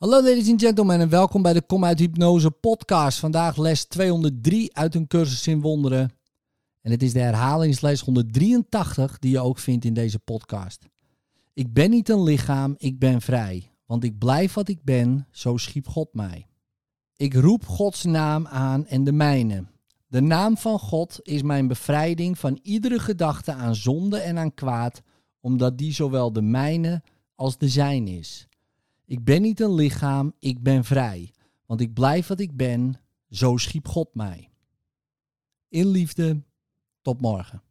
Hallo ladies and gentlemen en welkom bij de Kom uit Hypnose podcast. Vandaag les 203 uit een cursus in wonderen. En het is de herhalingsles 183 die je ook vindt in deze podcast. Ik ben niet een lichaam, ik ben vrij. Want ik blijf wat ik ben, zo schiep God mij. Ik roep Gods naam aan en de mijne. De naam van God is mijn bevrijding van iedere gedachte aan zonde en aan kwaad, omdat die zowel de mijne als de zijn is. Ik ben niet een lichaam, ik ben vrij. Want ik blijf wat ik ben, zo schiep God mij. In liefde, tot morgen.